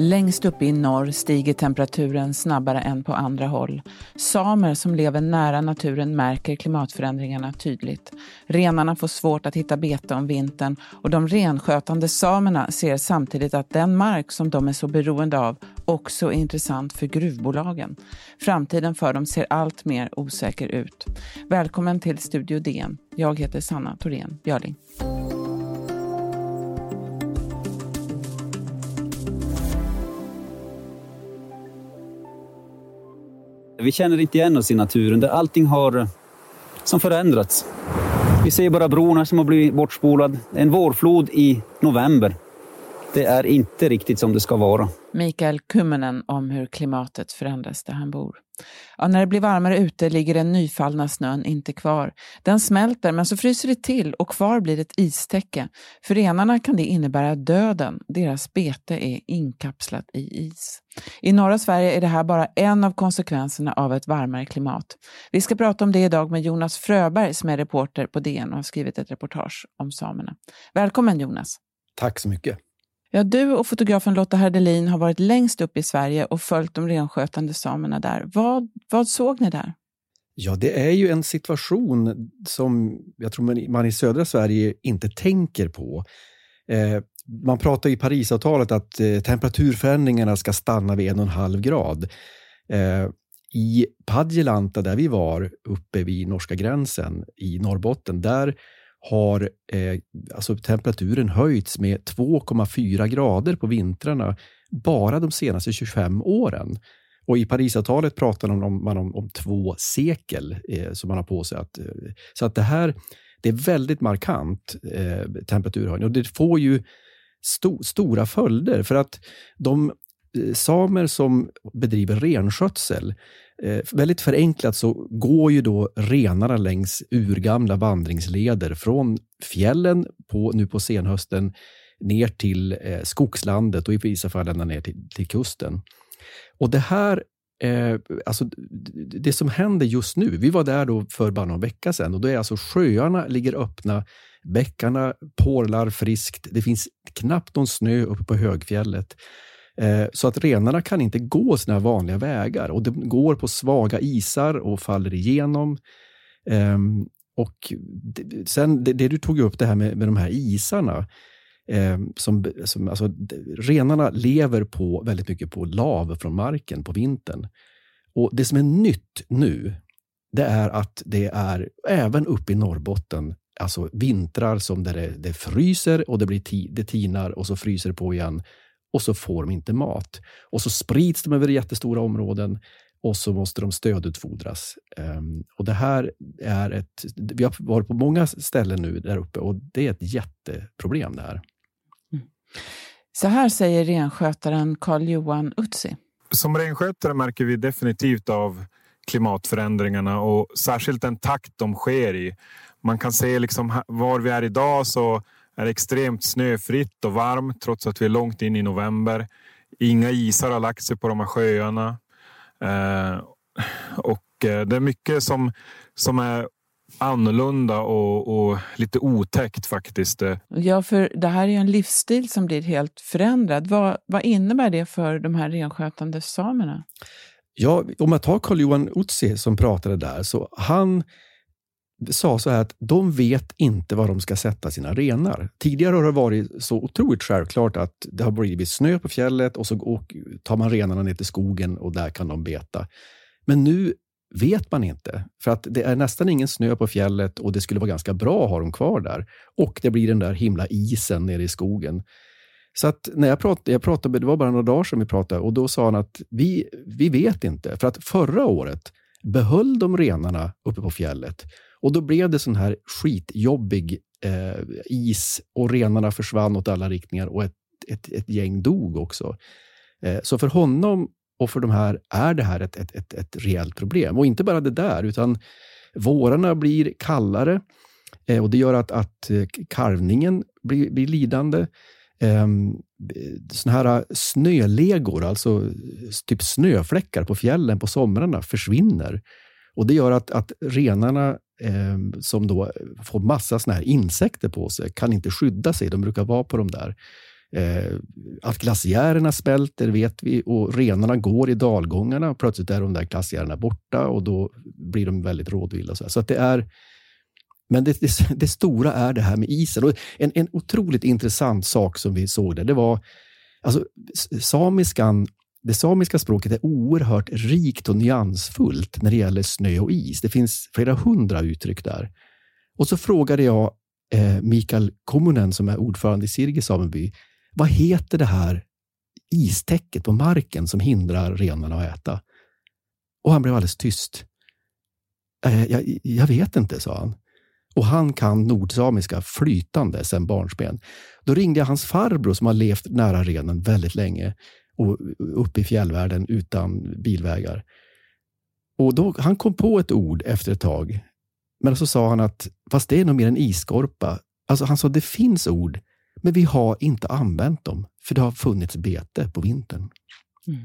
Längst upp i norr stiger temperaturen snabbare än på andra håll. Samer som lever nära naturen märker klimatförändringarna tydligt. Renarna får svårt att hitta bete om vintern och de renskötande samerna ser samtidigt att den mark som de är så beroende av också är intressant för gruvbolagen. Framtiden för dem ser allt mer osäker ut. Välkommen till Studio DN. Jag heter Sanna Thorén Björling. Vi känner inte igen oss i naturen där allting har eh, som förändrats. Vi ser bara brorna som har blivit bortspolad. En vårflod i november. Det är inte riktigt som det ska vara. Mikael Kummenen om hur klimatet förändras där han bor. Ja, när det blir varmare ute ligger den nyfallna snön inte kvar. Den smälter men så fryser det till och kvar blir ett istäcke. För renarna kan det innebära döden. Deras bete är inkapslat i is. I norra Sverige är det här bara en av konsekvenserna av ett varmare klimat. Vi ska prata om det idag med Jonas Fröberg som är reporter på DN och har skrivit ett reportage om samerna. Välkommen Jonas! Tack så mycket! Ja, du och fotografen Lotta Herdelin har varit längst upp i Sverige och följt de renskötande samerna där. Vad, vad såg ni där? Ja, det är ju en situation som jag tror man i södra Sverige inte tänker på. Eh, man pratar i Parisavtalet att eh, temperaturförändringarna ska stanna vid en och en halv grad. Eh, I Padjelanta, där vi var uppe vid norska gränsen i Norrbotten, där har eh, alltså temperaturen höjts med 2,4 grader på vintrarna bara de senaste 25 åren. Och i Parisavtalet pratar man om, man om, om två sekel eh, som man har på sig. Att, eh, så att det här det är väldigt markant eh, temperaturhöjning och det får ju sto, stora följder för att de Eh, samer som bedriver renskötsel Eh, väldigt förenklat så går ju då renarna längs urgamla vandringsleder från fjällen på, nu på senhösten ner till eh, skogslandet och i vissa fall ända ner till, till kusten. Och det här Eh, alltså, det som händer just nu, vi var där då för bara någon vecka sedan och då är alltså sjöarna ligger öppna, bäckarna porlar friskt, det finns knappt någon snö uppe på högfjället. Eh, så att renarna kan inte gå sina vanliga vägar och de går på svaga isar och faller igenom. Ehm, och sen det, det du tog upp, det här med, med de här isarna. Ehm, som, som, alltså, renarna lever på väldigt mycket på lav från marken på vintern. Och Det som är nytt nu, det är att det är även uppe i Norrbotten alltså vintrar som där det, det fryser och det, blir det tinar och så fryser det på igen och så får de inte mat. Och så sprids de över jättestora områden och så måste de stödutfodras. Um, och det här är ett... Vi har varit på många ställen nu där uppe och det är ett jätteproblem det här. Mm. Så här säger renskötaren Carl-Johan Utsi. Som renskötare märker vi definitivt av klimatförändringarna och särskilt den takt de sker i. Man kan se liksom var vi är idag så är extremt snöfritt och varmt trots att vi är långt in i november. Inga isar har lagt sig på de här sjöarna. Eh, och eh, det är mycket som, som är annorlunda och, och, lite otäckt faktiskt. Ja, för det här är ju en livsstil som blir helt förändrad. Vad, vad innebär det för de här renskötande samerna? Ja, om jag tar Carl-Johan Utsi som pratade där, så han sa så här att de vet inte var de ska sätta sina renar. Tidigare har det varit så otroligt självklart att det har blivit snö på fjället och så tar man renarna ner till skogen och där kan de beta. Men nu vet man inte, för att det är nästan ingen snö på fjället och det skulle vara ganska bra att ha dem kvar där. Och det blir den där himla isen nere i skogen. Så att när jag pratade, jag pratade, det var bara några dagar sedan vi pratade och då sa han att vi, vi vet inte. För att förra året behöll de renarna uppe på fjället och då blev det sån här skitjobbig eh, is och renarna försvann åt alla riktningar och ett, ett, ett gäng dog också. Eh, så för honom och för de här är det här ett, ett, ett, ett rejält problem. Och inte bara det där, utan vårarna blir kallare eh, och det gör att, att eh, karvningen kalvningen blir, blir lidande. Ehm, såna här eh, snölegor, alltså typ snöfläckar på fjällen på somrarna, försvinner. Och Det gör att, att renarna eh, som då får massa såna här insekter på sig kan inte skydda sig. De brukar vara på de där Eh, att glaciärerna smälter vet vi och renarna går i dalgångarna och plötsligt är de där glaciärerna borta och då blir de väldigt rådvilla. Så, så att det är, men det, det, det, stora är det här med isen. Och en, en otroligt intressant sak som vi såg där, det var alltså, samiskan det samiska språket är oerhört rikt och nyansfullt när det gäller snö och is. Det finns flera hundra uttryck där. Och så frågade jag eh, Mikael Kommunen som är ordförande i Sirge sameby, vad heter det här istäcket på marken som hindrar renarna att äta? Och han blev alldeles tyst. Eh, jag, jag vet inte, sa han. Och han kan nordsamiska flytande sedan barnsben. Då ringde jag hans farbror som har levt nära renen väldigt länge och uppe i fjällvärlden utan bilvägar. Och då, Han kom på ett ord efter ett tag. Men så sa han att fast det är nog mer en isskorpa. Alltså han sa det finns ord, men vi har inte använt dem för det har funnits bete på vintern. Mm.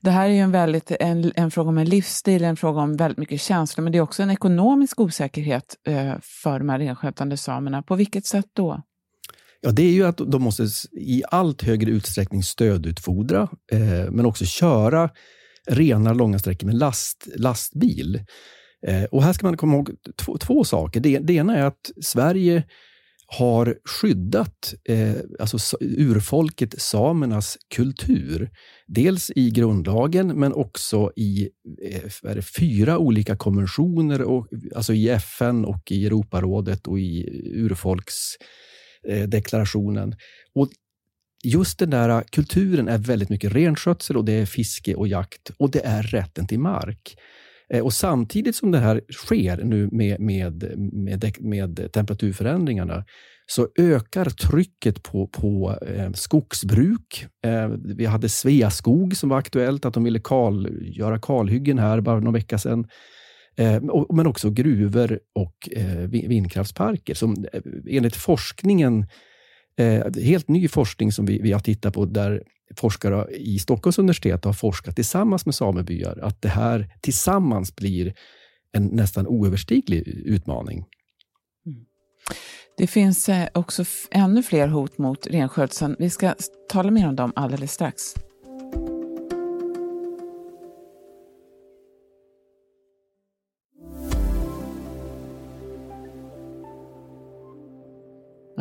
Det här är ju en, väldigt, en, en, fråga om en livsstil, en fråga om väldigt mycket känslor, men det är också en ekonomisk osäkerhet eh, för de här renskötande samerna. På vilket sätt då? Ja, det är ju att de måste i allt högre utsträckning stödutfodra, eh, men också köra renar långa sträckor med last, lastbil. Eh, och här ska man komma ihåg två, två saker. Det, det, ena är att Sverige har skyddat eh, alltså urfolket samernas kultur. Dels i grundlagen, men också i eh, fyra olika konventioner, och, alltså i FN och i Europarådet och i urfolks Eh, Eh, deklarationen. Och just den där kulturen är väldigt mycket renskötsel och det är fiske och jakt och det är rätten till mark. Eh, och samtidigt som det här sker nu med, med, med, med temperaturförändringarna så ökar trycket på, på eh, skogsbruk. Eh, vi hade Sveaskog som var aktuellt, att de ville kal, göra kalhyggen här bara någon vecka sedan. Ehm, men också gruvor och eh, vindkraftsparker som eh, enligt forskningen, eh, helt ny forskning som vi, har tittat på där forskare i Stockholms universitet har forskat tillsammans med samebyar, att det här tillsammans blir en nästan oöverstiglig utmaning. Mm. Det finns också ännu fler hot mot renskötseln. Vi ska tala mer om dem alldeles strax.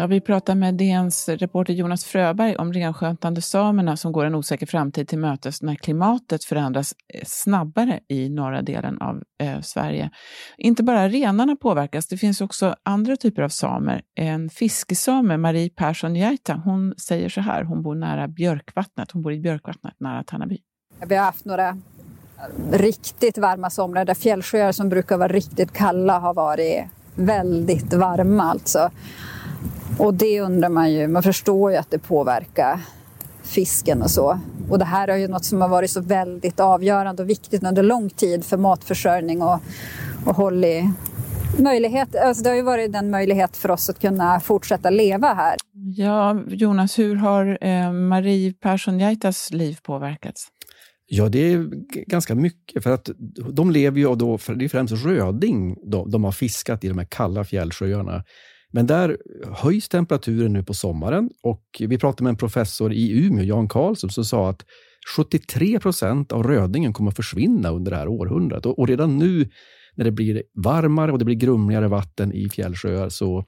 Ja, vi pratar med DNs reporter Jonas Fröberg om renskötande samerna som går en osäker framtid till mötes när klimatet förändras eh, snabbare i norra delen av eh, Sverige. Inte bara renarna påverkas, det finns också andra typer av samer. En fiskesame, Marie Persson Jaita, hon säger så här, hon bor nära Björkvattnet, hon bor i Björkvattnet nära Tannaby. Vi har haft några riktigt varma somrar där fjällsjöar som brukar vara riktigt kalla har varit väldigt varma alltså. Och det undrar man ju, man förstår ju att det påverkar fisken och så. Och det här är ju något som har varit så väldigt avgörande och viktigt under lång tid för matförsörjning och, och hållit möjlighet, alltså det har ju varit den möjlighet för oss att kunna fortsätta leva här. Ja, Jonas, hur har eh, Marie Persson Jaitas liv påverkats? Ja, det är ganska mycket. För att de lever ju då, för det är främst röding de, de har fiskat i de här kalla fjällsjöarna. Men där höjs temperaturen nu på sommaren och vi pratade med en professor i Umeå, Jan Karlsson, som sa att 73 procent av rödingen kommer att försvinna under det här århundradet. Och redan nu när det blir varmare och det blir grumligare vatten i fjällsjöar så,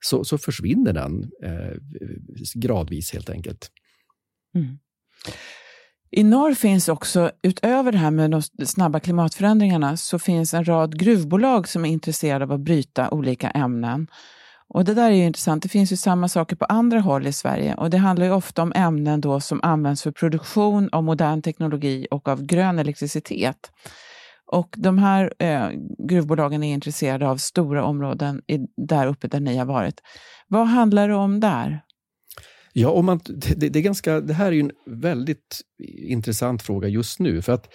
så, så försvinner den eh, gradvis helt enkelt. Mm. I norr finns också, utöver det här med de snabba klimatförändringarna, så finns en rad gruvbolag som är intresserade av att bryta olika ämnen. Och det där är ju intressant. Det finns ju samma saker på andra håll i Sverige och det handlar ju ofta om ämnen då som används för produktion av modern teknologi och av grön elektricitet. Och de här eh, gruvbolagen är intresserade av stora områden i, där uppe där ni har varit. Vad handlar det om där? Ja, om man, det, det, är ganska, det här är ju en väldigt intressant fråga just nu. för att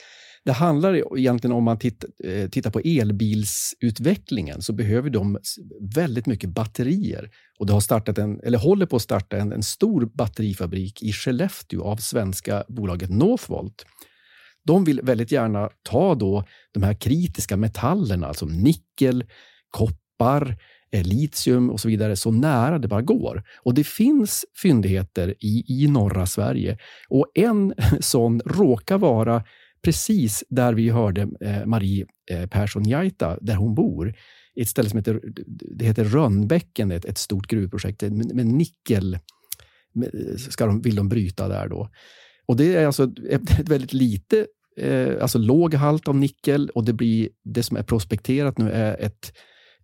det handlar egentligen om man eh, tittar, tittar på elbilsutvecklingen så behöver de väldigt mycket batterier. Och det har startat en, eller håller på att starta en, en stor batterifabrik i Skellefteå av svenska bolaget Northvolt. De vill väldigt gärna ta då de här kritiska metallerna, alltså nickel, koppar, litium och så vidare så nära det bara går. Och det finns fyndigheter i, i norra Sverige och en sån råkar vara precis där vi hörde eh, Marie eh, Persson Jaita, där hon bor. i Ett ställe som heter, det heter Rönnbäcken, ett, ett stort gruvprojekt med, med nickel ska de, vill de bryta där då. Och det är alltså ett, väldigt lite, eh, alltså låg halt av nickel och det blir det som är prospekterat nu är ett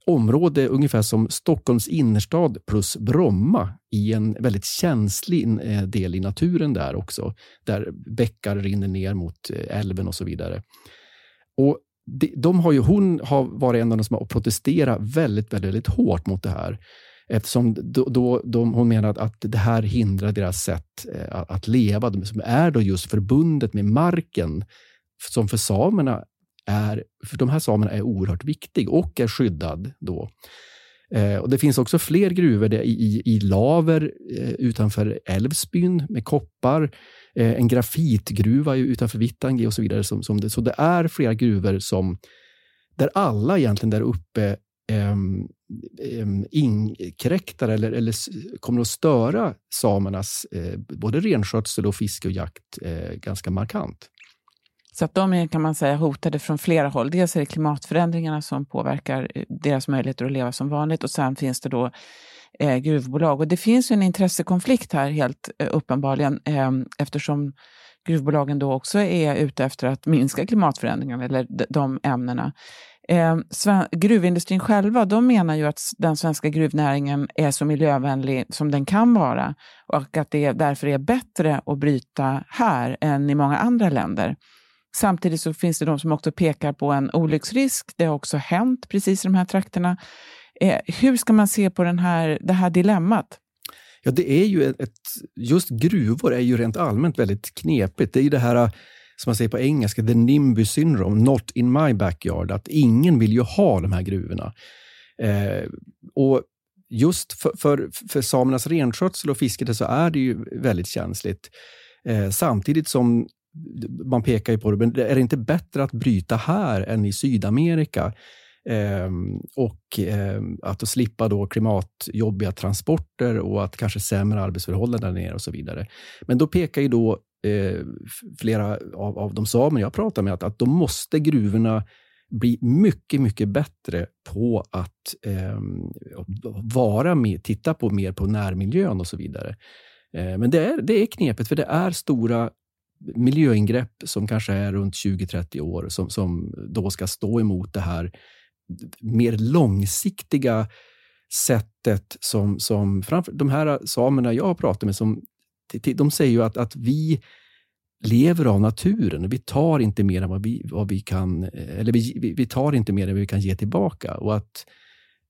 område ungefär som Stockholms innerstad plus Bromma i en väldigt känslig eh, del i naturen där också, där bäckar rinner ner mot eh, älven och så vidare. Och de, har ju, hon har varit en av de som har protesterat väldigt, väldigt, väldigt hårt mot det här. Eftersom då, då, de, hon menar att det här hindrar deras sätt eh, att leva, som är då just förbundet med marken, som för samerna är, för de här samerna är oerhört viktig och är skyddad då. Eh, och det finns också fler gruvor i, i, i laver eh, utanför Älvsbyn med koppar, eh, en grafitgruva utanför Vittangi och så vidare. Som, som det, så det är flera gruvor som, där alla egentligen där uppe ehm, ehm, inkräktar eller, eller kommer att störa samernas eh, både renskötsel och fiske och jakt eh, ganska markant. Så att de är kan man säga hotade från flera håll. Dels är det klimatförändringarna som påverkar eh, deras möjligheter att leva som vanligt och sen finns det då eh, gruvbolag. Och det finns en intressekonflikt här helt eh, uppenbarligen eh, eftersom gruvbolagen då också är ute efter att minska klimatförändringarna eller de ämnena. Eh, gruvindustrin själva de menar ju att den svenska gruvnäringen är så miljövänlig som den kan vara och att det därför är bättre att bryta här än i många andra länder. Samtidigt så finns det de som också pekar på en olycksrisk. Det har också hänt precis i de här trakterna. Eh, hur ska man se på den här, det här dilemmat? Ja, det är ju ett, just gruvor är ju rent allmänt väldigt knepigt. Det är ju det här eh, som man säger på engelska, the NIMBY syndrome, not in my backyard. Att ingen vill ju ha de här gruvorna. Eh, och just för, för, för samernas renskötsel och fiske så är det ju väldigt känsligt. Eh, samtidigt som man pekar ju på det, men är det inte bättre att bryta här än i Sydamerika? Eh, och eh, att slippa då klimatjobbiga transporter och att kanske sämre arbetsförhållanden där nere och så vidare. Men då pekar ju då eh, flera av, av de samer jag pratar med att, att då måste gruvorna bli mycket, mycket bättre på att eh, vara med, titta på mer på närmiljön och så vidare. Eh, men det är, det är knepigt, för det är stora miljöingrepp som kanske är runt 20-30 år som, som då ska stå emot det här mer långsiktiga sättet som, som framför, de här samerna jag har pratat med, som, de säger ju att, att vi lever av naturen. Vi tar inte mer än vad vi, vad vi kan, eh, eller vi, vi tar inte mer än vad vi kan ge tillbaka. Och att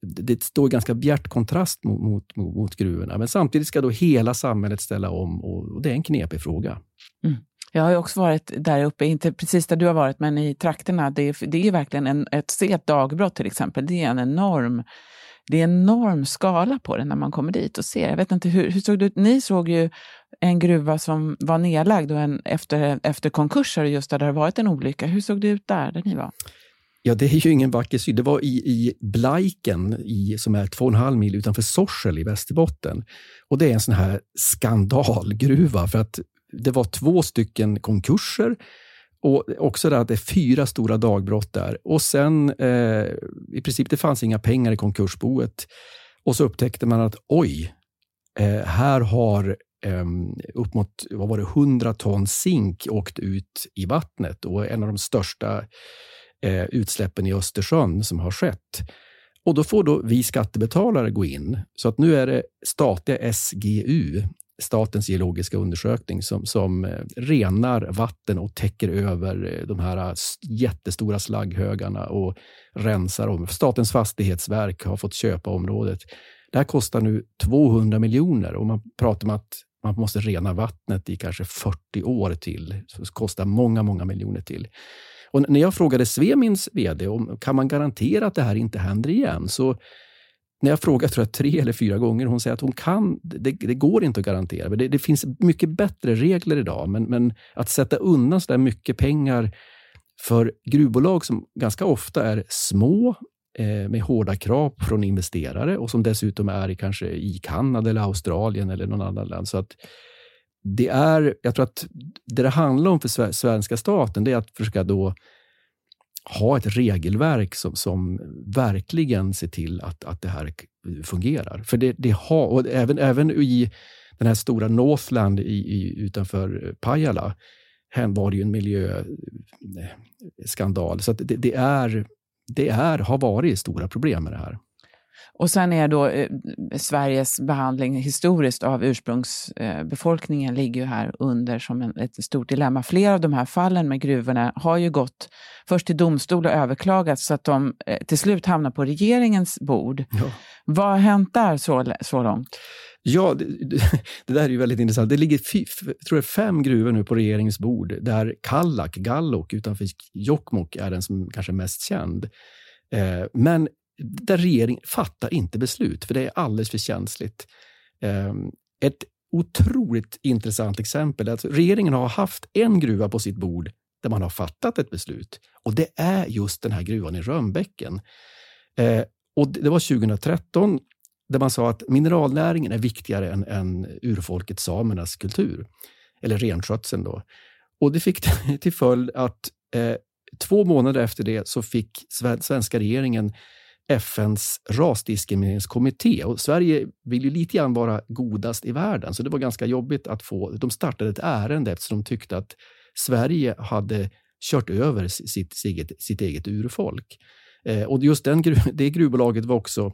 det står i ganska bjärt kontrast mot, mot, mot gruvorna. Men samtidigt ska då hela samhället ställa om och, det är en knepig fråga. Mm. Jag har också varit där uppe, inte precis där du har varit, men i trakterna. Det är, det är verkligen en, ett, se ett dagbrott till exempel. Det är en enorm det är en enorm skala på det när man kommer dit och ser. Jag vet inte, hur, hur såg det ut? Ni såg ju en gruva som var nedlagd och en, efter, efter konkurser just där det har varit en olycka. Hur såg det ut där, där ni var? Ja, det är ju ingen vacker syn. Det var i, i Blaiken, i, som är två och en halv mil utanför Sorsele i Västerbotten. Och det är en sån här skandalgruva för att det var två stycken konkurser och också det att det är fyra stora dagbrott där. Och sen eh, i princip, det fanns inga pengar i konkursboet. Och så upptäckte man att oj, eh, här har eh, upp mot vad var det, 100 ton zink åkt ut i vattnet och en av de största eh, utsläppen i Östersjön som har skett. Och då får då vi skattebetalare gå in. Så att nu är det statliga SGU, Statens geologiska undersökning, som, som eh, renar vatten och täcker över eh, de här eh, jättestora slagghögarna och rensar om. Statens fastighetsverk har fått köpa området. Det här kostar nu 200 miljoner och man pratar om att man måste rena vattnet i kanske 40 år till. Så det kostar många, många miljoner till. Och när jag frågade Svemins vd om kan man garantera att det här inte händer igen, så när jag frågar tror jag, tre eller fyra gånger, hon säger att hon kan, det, det går inte att garantera. Det, det, finns mycket bättre regler idag, men, men att sätta undan så där mycket pengar för gruvbolag som ganska ofta är små, eh, med hårda krav från investerare och som dessutom är kanske i Kanada eller Australien eller någon annan land. Så att det är, jag tror att det det handlar om för svenska staten, det är att försöka då ha ett regelverk som, som verkligen ser till att, att det här fungerar. För det, det har, och även, även i den här stora Northland i, i, utanför Pajala, här var det ju en miljöskandal. Så det, det, är, det är, har varit stora problem med det här. Och sen är då eh, Sveriges behandling historiskt av ursprungsbefolkningen eh, ligger ju här under som en, ett stort dilemma. Flera av de här fallen med gruvorna har ju gått först till domstol och överklagats så att de eh, till slut hamnar på regeringens bord. Ja. Vad har hänt där så, så långt? Ja, det, det, där är ju väldigt intressant. Det ligger tror jag, fem gruvor nu på regeringens bord där Kallak, Gallok utanför Jokkmokk är den som kanske är mest känd. Eh, men där regeringen fattar inte beslut, för det är alldeles för känsligt. Ehm, ett otroligt intressant exempel är att regeringen har haft en gruva på sitt bord där man har fattat ett beslut. Och det är just den här gruvan i Rönnbäcken. Ehm, och det var 2013 där man sa att mineralnäringen är viktigare än, än urfolket samernas kultur, eller renskötseln. Då. Och det fick till följd att eh, två månader efter det så fick svenska regeringen FNs rasdiskrimineringskommitté. Och Sverige vill ju lite grann vara godast i världen, så det var ganska jobbigt att få... De startade ett ärende eftersom de tyckte att Sverige hade kört över sitt, sitt, sitt eget urfolk. Eh, och just den, det gruvbolaget var också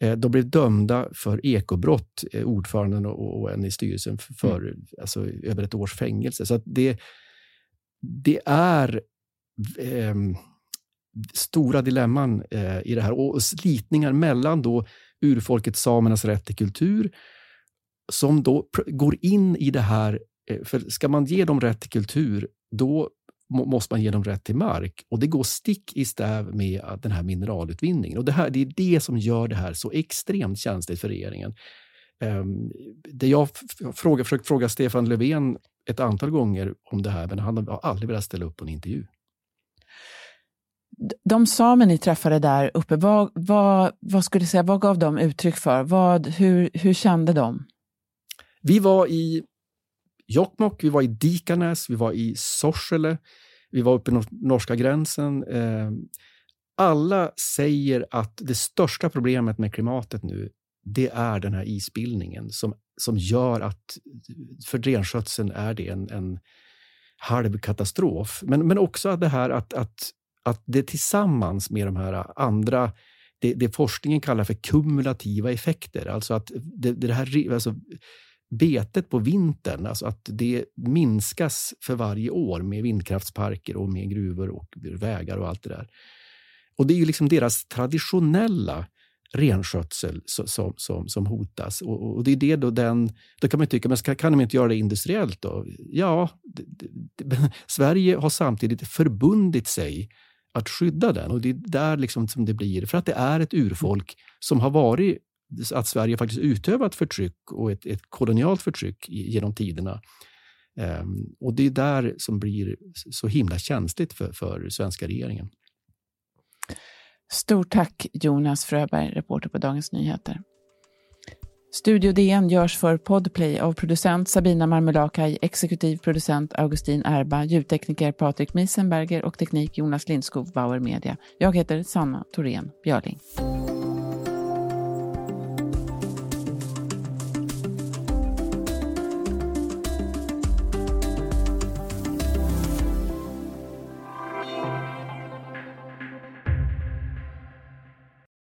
Eh, de blev dömda för ekobrott, eh, ordföranden och en i styrelsen, för mm. alltså, över ett års fängelse. Så det, det är eh, stora dilemman eh, i det här och slitningar mellan då urfolket samernas rätt till kultur som då går in i det här. Eh, för ska man ge dem rätt till kultur, då måste man ge dem rätt till mark. Och det går stick i stäv med den här mineralutvinningen. Och det, här, det är det som gör det här så extremt känsligt för regeringen. Ehm, det jag fråga, försökt fråga Stefan Löfven ett antal gånger om det här, men han har aldrig velat ställa upp på en intervju. De samer ni träffade där uppe, vad, vad, vad, skulle säga, vad gav de uttryck för? Vad, hur, hur kände de? Vi var i Jokkmokk, vi var i Dikanäs, vi var i Sorsele, vi var uppe i norska gränsen. Eh, alla säger att det största problemet med klimatet nu, det är den här isbildningen som, som gör att för renskötseln är det en, en halv katastrof. Men, men också det här att, att, att det tillsammans med de här andra det, det forskningen kallar för kumulativa effekter, alltså att det, det här, alltså betet på vintern, alltså att det minskas för varje år med vindkraftsparker och med gruvor och vägar och allt det där. Och det är ju liksom deras traditionella renskötsel som, som, som hotas. Och, och, det är det då den... Då kan man tycka, men kan, kan de inte göra det industriellt då? Ja, det, det, Sverige har samtidigt förbundit sig att skydda den och det är där liksom som det blir, för att det är ett urfolk som har varit att Sverige faktiskt utövat förtryck och ett, ett kolonialt förtryck genom tiderna. Um, och det är där som blir så himla känsligt för, för svenska regeringen. Stort tack Jonas Fröberg, reporter på Dagens Nyheter. Studio DN görs för Podplay av producent Sabina Marmelakai, exekutiv producent Augustin Erba, ljudtekniker Patrik Miesenberger och teknik Jonas Lindskog, Bauer Media. Jag heter Sanna Thorén Björling.